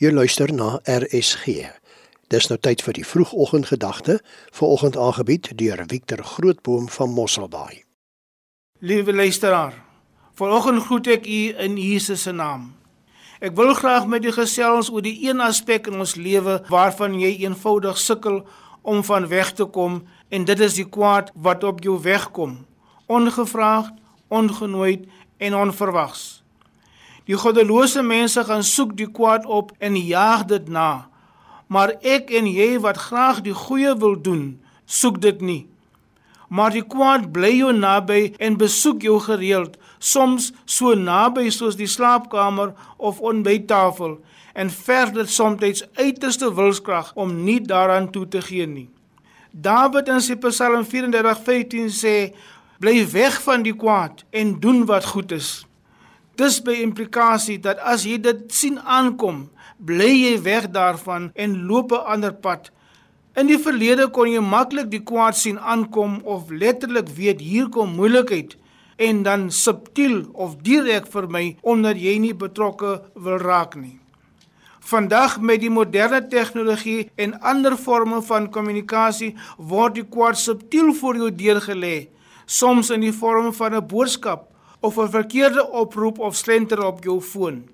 Jy luister na RSG. Dis nou tyd vir die vroegoggendgedagte, vanoggend aangebied deur Victor Grootboom van Mosselbaai. Liewe luisteraar, vanoggend groet ek u in Jesus se naam. Ek wil graag met u gesels oor die een aspek in ons lewe waarvan jy eenvoudig sukkel om van weg te kom en dit is die kwaad wat op jou wegkom, ongevraagd, ongenooi en onverwags. Die goddelose mense gaan soek die kwaad op en jaag dit na. Maar ek en jy wat graag die goeie wil doen, soek dit nie. Maar die kwaad bly jou naby en besoek jou gereeld, soms so naby soos die slaapkamer of ontbyttafel en ver dit soms uiterste wilskrag om nie daaraan toe te gee nie. Dawid in sy Psalm 34:15 sê: "Bly weg van die kwaad en doen wat goed is." Dis by implikasie dat as jy dit sien aankom, bly jy weg daarvan en loop 'n ander pad. In die verlede kon jy maklik die kwaad sien aankom of letterlik weet hier kom moeilikheid en dan subtiel of direk vermy omdat jy nie betrokke wil raak nie. Vandag met die moderne tegnologie en ander forme van kommunikasie word die kwaad subtiel voor jou deurgelê, soms in die vorm van 'n boodskap of 'n verkeerde oproep of slenter op jou foon.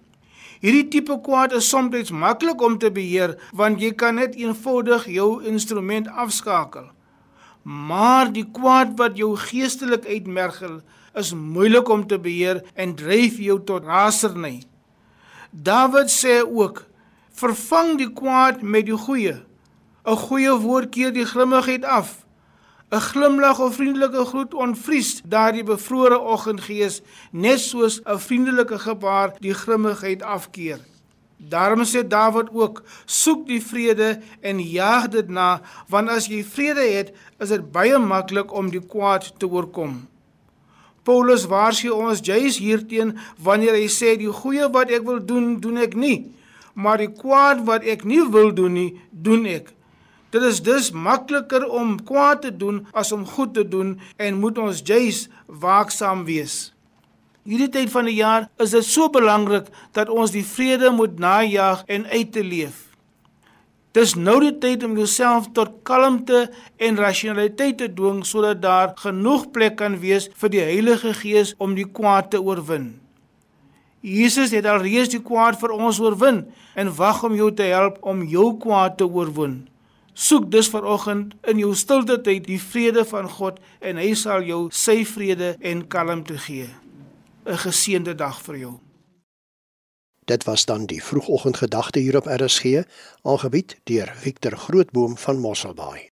Hierdie tipe kwaad is soms maklik om te beheer want jy kan net eenvoudig jou instrument afskakel. Maar die kwaad wat jou geestelik uitmergel, is moeilik om te beheer en dryf jou tot raserny. Dawid sê ook: "Vervang die kwaad met die goeie. 'n Goeie woord keer die grimmigheid af." 'n Glimlag of vriendelike groet ontvries daardie bevrore oggendgees, net soos 'n vriendelike gebaar die grimmigheid afkeer. Daarom sê Dawid ook: "Soek die vrede en jaag dit na, want as jy vrede het, is dit baie maklik om die kwaad te oorkom." Paulus waarsku ons juis hierteen wanneer hy sê die goeie wat ek wil doen, doen ek nie, maar die kwaad wat ek nie wil doen nie, doen ek. Dit is dus makliker om kwaad te doen as om goed te doen en moet ons juis waaksaam wees. Hierdie tyd van die jaar is dit so belangrik dat ons die vrede moet najag en uit te leef. Dis nou die tyd om jouself tot kalmte en rasionaliteit te dwing sodat daar genoeg plek kan wees vir die Heilige Gees om die kwaad te oorwin. Jesus het alreeds die kwaad vir ons oorwin en wag om jou te help om jou kwaad te oorwin. Soek dus vanoggend in jou stilte tyd die vrede van God en hy sal jou sy vrede en kalmte gee. 'n Geseënde dag vir jou. Dit was dan die vroegoggendgedagte hier op RSG, aangebied deur Victor Grootboom van Mosselbaai.